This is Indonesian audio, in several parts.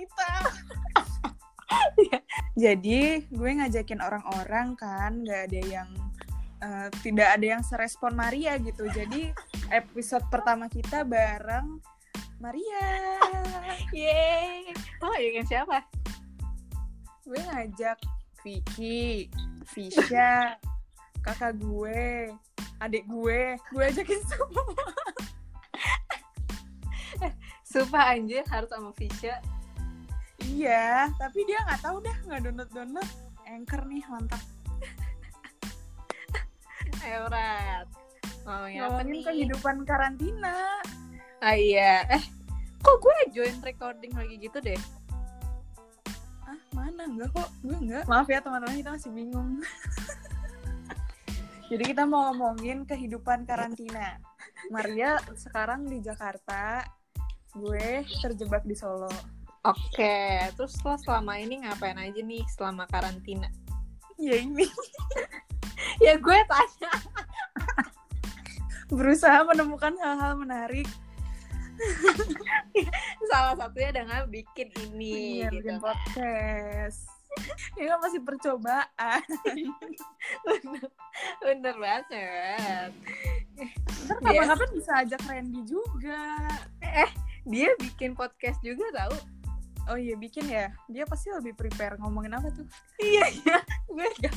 kita. Jadi gue ngajakin orang-orang kan, gak ada yang uh, tidak ada yang serespon Maria gitu. Jadi episode pertama kita bareng Maria. Yeay. Oh, ngajakin siapa? Gue ngajak Vicky, Fisha, kakak gue, adik gue, gue ajakin semua. Sumpah anjir harus sama Fisha. Iya, tapi dia nggak tahu dah nggak download download. Anchor nih mantap. Ayo Rat. Ngomongin apa nih? kehidupan karantina. Ah iya. Eh, kok gue join recording lagi gitu deh? Ah mana enggak kok? Gue enggak. Maaf ya teman-teman kita masih bingung. Jadi kita mau ngomongin kehidupan karantina. Maria sekarang di Jakarta, gue terjebak di Solo. Oke, terus lo selama ini ngapain aja nih selama karantina? Ya ini ya gue tanya. berusaha menemukan hal-hal menarik. Salah satunya dengan bikin ini. Iya, gitu bikin podcast. Ini kan masih percobaan. bener, bener banget. Ntar kapan-kapan bisa ajak Randy juga. Dia bikin podcast juga tau. Oh iya bikin ya. Dia pasti lebih prepare ngomongin apa tuh. Iya, iya. Gue gak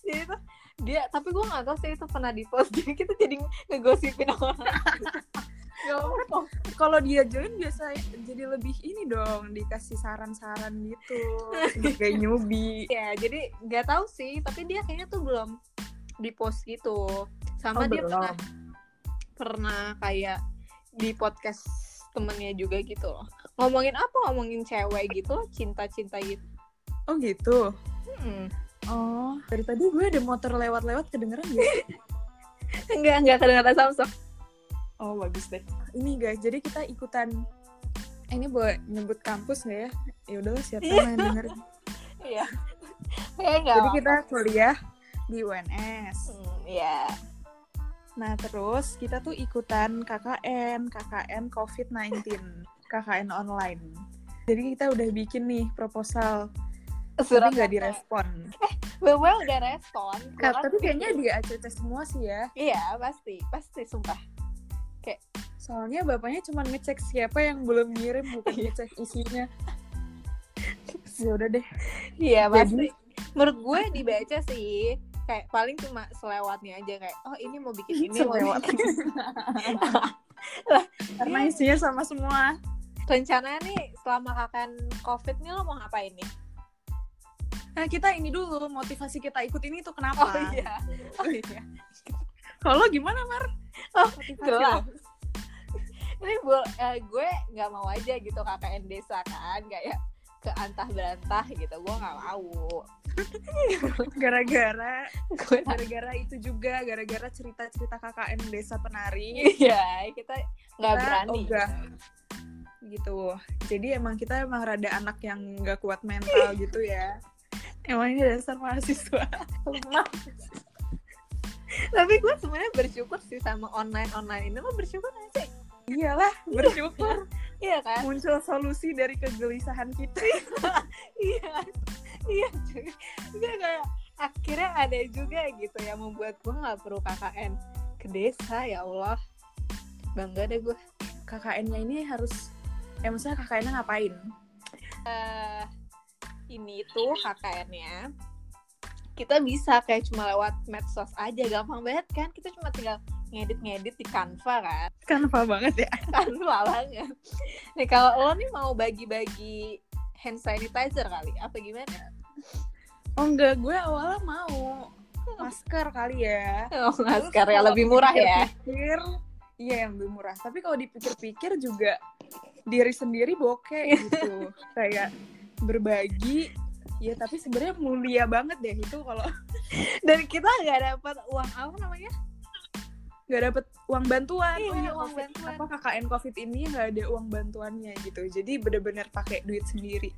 Jadi tuh dia, tapi gue gak tau sih itu pernah di post jadi kita jadi ngegosipin orang. Kalau dia join biasa jadi lebih ini dong dikasih saran-saran gitu. Kayak newbie. Ya, jadi nggak tahu sih, tapi dia kayaknya tuh belum di post gitu. Sama Oh, dia belum. pernah pernah kayak di podcast temennya juga gitu loh. Ngomongin apa? Ngomongin cewek gitu loh, cinta-cinta gitu. Oh gitu. Hmm. Oh, dari tadi gue ada motor lewat-lewat kedengeran gak? Enggak, enggak kedengeran Samsung. Oh, bagus deh. Ini guys, jadi kita ikutan eh, ini boleh nyebut kampus gak ya? Ya udahlah siapa Iya. yang denger. Iya. Enggak. Jadi kita kuliah di UNS. Hmm, iya. Nah, terus kita tuh ikutan KKN, KKN COVID-19, KKN online. Jadi kita udah bikin nih proposal, Surat tapi nggak direspon. Gue udah respon. Gua Ka- kan tapi kayaknya di ACC semua sih ya. Iya, pasti. Pasti, sumpah. Soalnya bapaknya cuma ngecek siapa yang belum ngirim, bukan Iya. ngecek isinya. Ya udah deh. Iya, Jadi- pasti. Menurut gue dibaca sih. Kayak paling cuma selewatnya aja kayak oh ini mau bikin ini mau Selewat. bikin Karena isinya sama semua. Rencananya nih selama kakan covid nih lo mau ngapain nih Nah, kita ini dulu motivasi kita ikut ini tuh kenapa? oh iya oh iya Kalau gimana, Mar? Oh, jelas. ini bu- eh, gue nggak mau aja gitu KKN desa kan kayak ke antah berantah gitu gue nggak mau Gara-gara gue gara-gara itu juga gara-gara cerita-cerita KKN Desa Penari iya kita nggak berani ogah. gitu jadi emang kita emang rada anak yang nggak kuat mental gitu ya. Emang ini dasar mahasiswa. Lemah tapi gue sebenarnya bersyukur sih sama online online ini. Lo bersyukur gak sih? Iyalah bersyukur. Iya kan? Muncul solusi dari kegelisahan kita. Iya. Iya Gue kayak akhirnya ada juga gitu yang membuat gue nggak perlu KKN ke desa ya Allah. Bangga deh gue KKN-nya ini harus ya maksudnya KKN-nya ngapain? Eh ini tuh KKN-nya kita bisa kayak cuma lewat medsos aja gampang banget kan? Kita cuma tinggal ngedit-ngedit di Canva kan? Canva banget ya? Canva banget. Nih kalau lo nih mau bagi-bagi hand sanitizer kali apa gimana? Oh enggak. Gue awalnya mau masker kali ya. Oh, Terus masker ya kalau lebih murah ya? dipikir-pikir, iya yang lebih murah. Tapi kalau dipikir-pikir juga diri sendiri bokeh gitu. Kayak berbagi. Ya tapi sebenarnya mulia banget deh itu kalau dan kita nggak dapat uang apa namanya? Nggak dapet uang bantuan. Iya, Oh iya, uang COVID, bantuan. apa KKN covid ini nggak ada uang bantuannya gitu. Jadi bener-bener pakai duit sendiri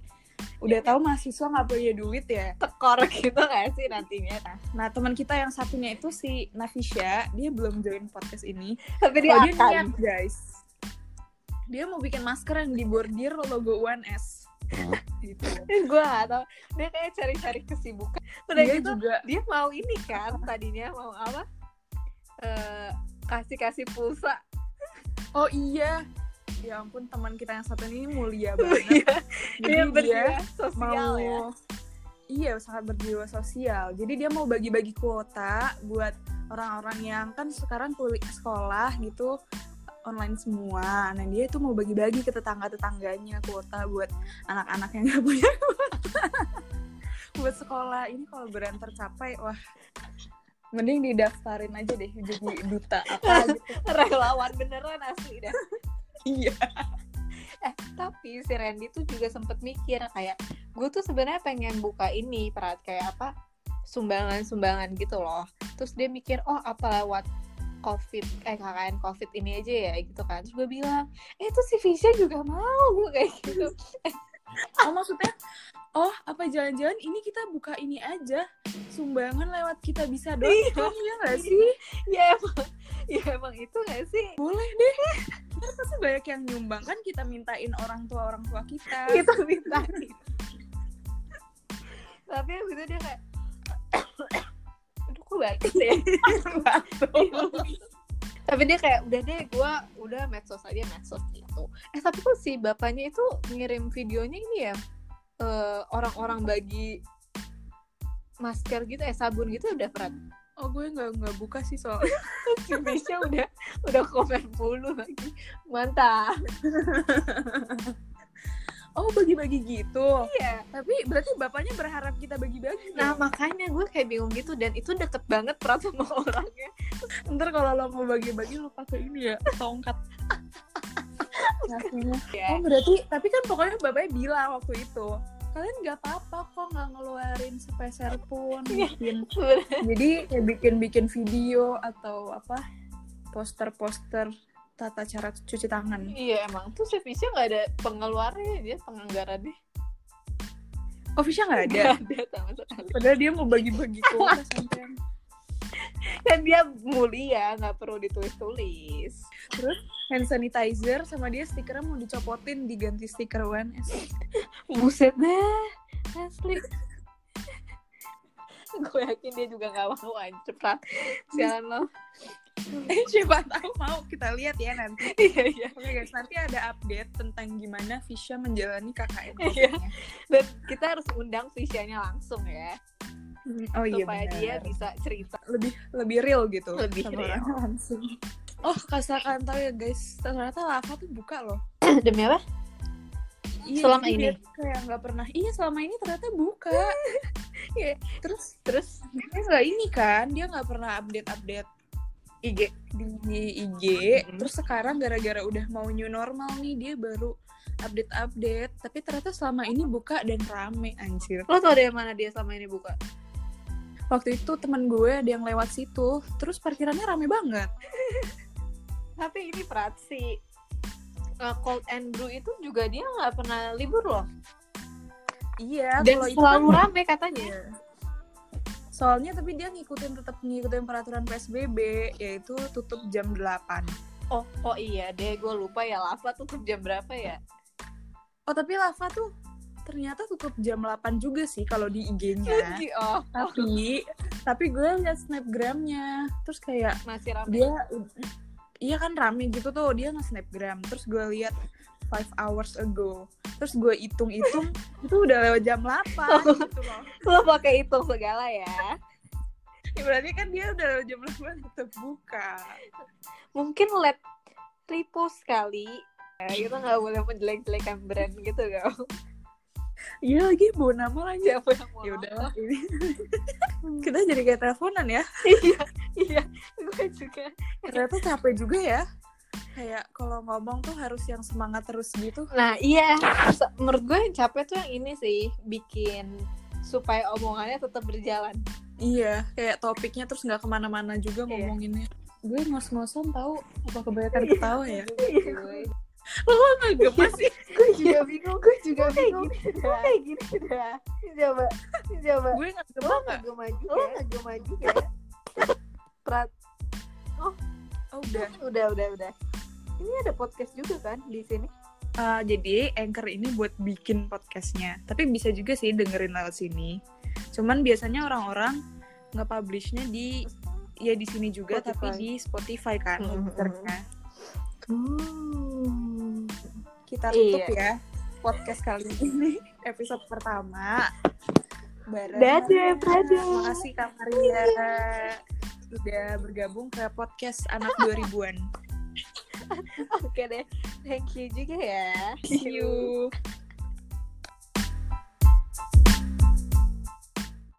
udah Iya. tahu mahasiswa nggak punya duit ya? Tekor gitu nggak sih nantinya? Nah teman kita yang satunya itu si Nafisha dia belum join podcast ini. Tapi dia kalau dia akan. niat guys. Dia mau bikin masker yang dibordir logo UNS Hah? gitu. Gue gak tau dia kayak cari-cari kesibukan. Udah dia gitu juga. dia mau ini kan tadinya mau apa? Eh, kasih kasih pulsa. Oh iya ya ampun teman kita yang satu ini mulia banget. Jadi dia dia sosial mau ya. Iya sangat berjiwa sosial. Jadi dia mau bagi-bagi kuota buat orang-orang yang kan sekarang kuliah sekolah gitu online semua. Nah dia itu mau bagi-bagi ke tetangga-tetangganya kuota buat anak-anak yang gak punya kuota. Buat sekolah. Ini kalau beran tercapai wah. Mending didaftarin aja deh jadi duta apa gitu. Relawan beneran asli dah iya. Eh tapi si Randy tuh juga sempet mikir kayak gue tuh sebenarnya pengen buka ini perat kayak apa sumbangan-sumbangan gitu loh. Terus dia mikir oh apa lewat covid eh KKN covid ini aja ya gitu kan. Terus gue bilang eh itu si Fisya juga mau kayak gitu. Oh maksudnya oh apa jangan-jangan ini kita buka ini aja sumbangan lewat kita bisa dong ya nggak sih? Ya emang ya emang itu gak sih? Boleh deh pasti banyak yang nyumbang? Kan kita mintain orang tua orang tua kita. Kita minta. Tapi abis itu dia kayak aduh kok bagus ya? Tapi dia kayak udah deh gue udah medsos aja medsos gitu. Eh tapi kok si bapaknya itu ngirim videonya ini ya? Eh, orang-orang bagi masker gitu eh sabun gitu udah pernah oh gue nggak nggak buka sih soalnya si Misha udah udah komen mulu lagi. Mantap. Oh bagi-bagi gitu? Iya tapi berarti bapaknya berharap kita bagi-bagi nah dong? makanya gue kayak bingung gitu dan itu deket banget perat sama orangnya. Ntar kalau lo mau bagi-bagi lo pakai ini ya tongkat. Ya oh berarti tapi kan pokoknya bapaknya bilang waktu itu kalian nggak apa-apa kok nggak ngeluarin sepeser pun Iya. bikin jadi kayak bikin-bikin video atau apa poster-poster tata cara cuci tangan. Iya emang tuh Fisya nggak ada pengeluarannya dia penganggarannya oh Fisya nggak ada? Ada sama sekali. Padahal dia mau bagi-bagi kuota sampai. Kan dia mulia nggak perlu ditulis-tulis. Hand sanitizer sama dia stikernya mau dicopotin diganti stiker UNS buset deh asli. Gue yakin dia juga nggak mau anjir. Prat. sialan lo eh siapa tahu mau kita lihat ya nanti. Iya iya. Oke guys nanti ada update tentang gimana Fisya menjalani KKN Iya. dan kita harus undang Fisyanya langsung ya. Oh iya supaya benar. dia bisa cerita. Lebih lebih real gitu Lebih sama real. langsung. Oh kasakan tahu ya guys. Ternyata lava tuh buka loh. Demi apa Iya, Selama ini? kayak nggak pernah. Iya selama ini ternyata buka. Iya, terus terus? dia nggak ini kan dia nggak pernah update update IG di IG Mhm. terus sekarang gara-gara udah mau new normal nih dia baru update update tapi ternyata selama ini buka dan rame anjir. Lo tau dari mana dia selama ini buka? Waktu itu temen gue ada yang lewat situ. Terus parkirannya rame banget. Tapi ini Prat si uh, Cold and Brew itu juga dia nggak pernah libur loh. Iya dan selalu kan- rame katanya. Iya. soalnya tapi dia ngikutin tetap ngikutin peraturan PSBB yaitu tutup jam 8 oh oh iya deh gue lupa ya lava tutup jam berapa ya? Oh tapi Lava tuh ternyata tutup jam 8 juga sih kalau di IG-nya oh. Tapi tapi gue liat snapgramnya. Terus kayak masih rame. dia iya kan rame gitu tuh dia nge snapgram terus gue lihat five hours ago. Terus gue hitung-hitung itu udah lewat jam 8 gitu loh. Lo pakai hitung segala ya? Ya, berarti kan dia udah lewat jam 8 tetap buka. Mungkin let repost kali. Ya, kita nggak boleh menjelek-jelekan brand gitu gak iya lagi bawa nama lagi. Siapa yang mau ya udah. ini kita jadi kayak teleponan ya. Iya iya. Gue juga. Ternyata capek juga ya. Kayak kalau ngomong tuh harus yang semangat terus gitu. Nah iya. Menurut gue yang capek tuh yang ini sih bikin supaya omongannya tetap berjalan. Iya kayak topiknya terus nggak ke mana-mana juga Iya. ngomonginnya. Gue ngos-ngosan tahu apa kebanyakan ketawa ya? Gue lo nggak gemes sih juga bingung gue juga bingung. gue kayak gini dah coba coba. Gue nggak lo nggak? nggak gue maju lo nggak gue maju ya Prat. Oh udah. Udah udah udah. Ini ada podcast juga kan di sini? Uh, jadi Anchor ini buat bikin podcastnya. Tapi bisa juga sih dengerin lewat sini. Cuman biasanya orang-orang nge-publishnya di ya di sini juga Spotify. tapi di Spotify kan muternya. Hmm. Kita tutup Iya. ya podcast kali ini episode pertama. Bareng Dadah, dadah. Makasih Kak Maria sudah bergabung ke podcast anak 2000-an. Oke deh, thank you juga ya. See you.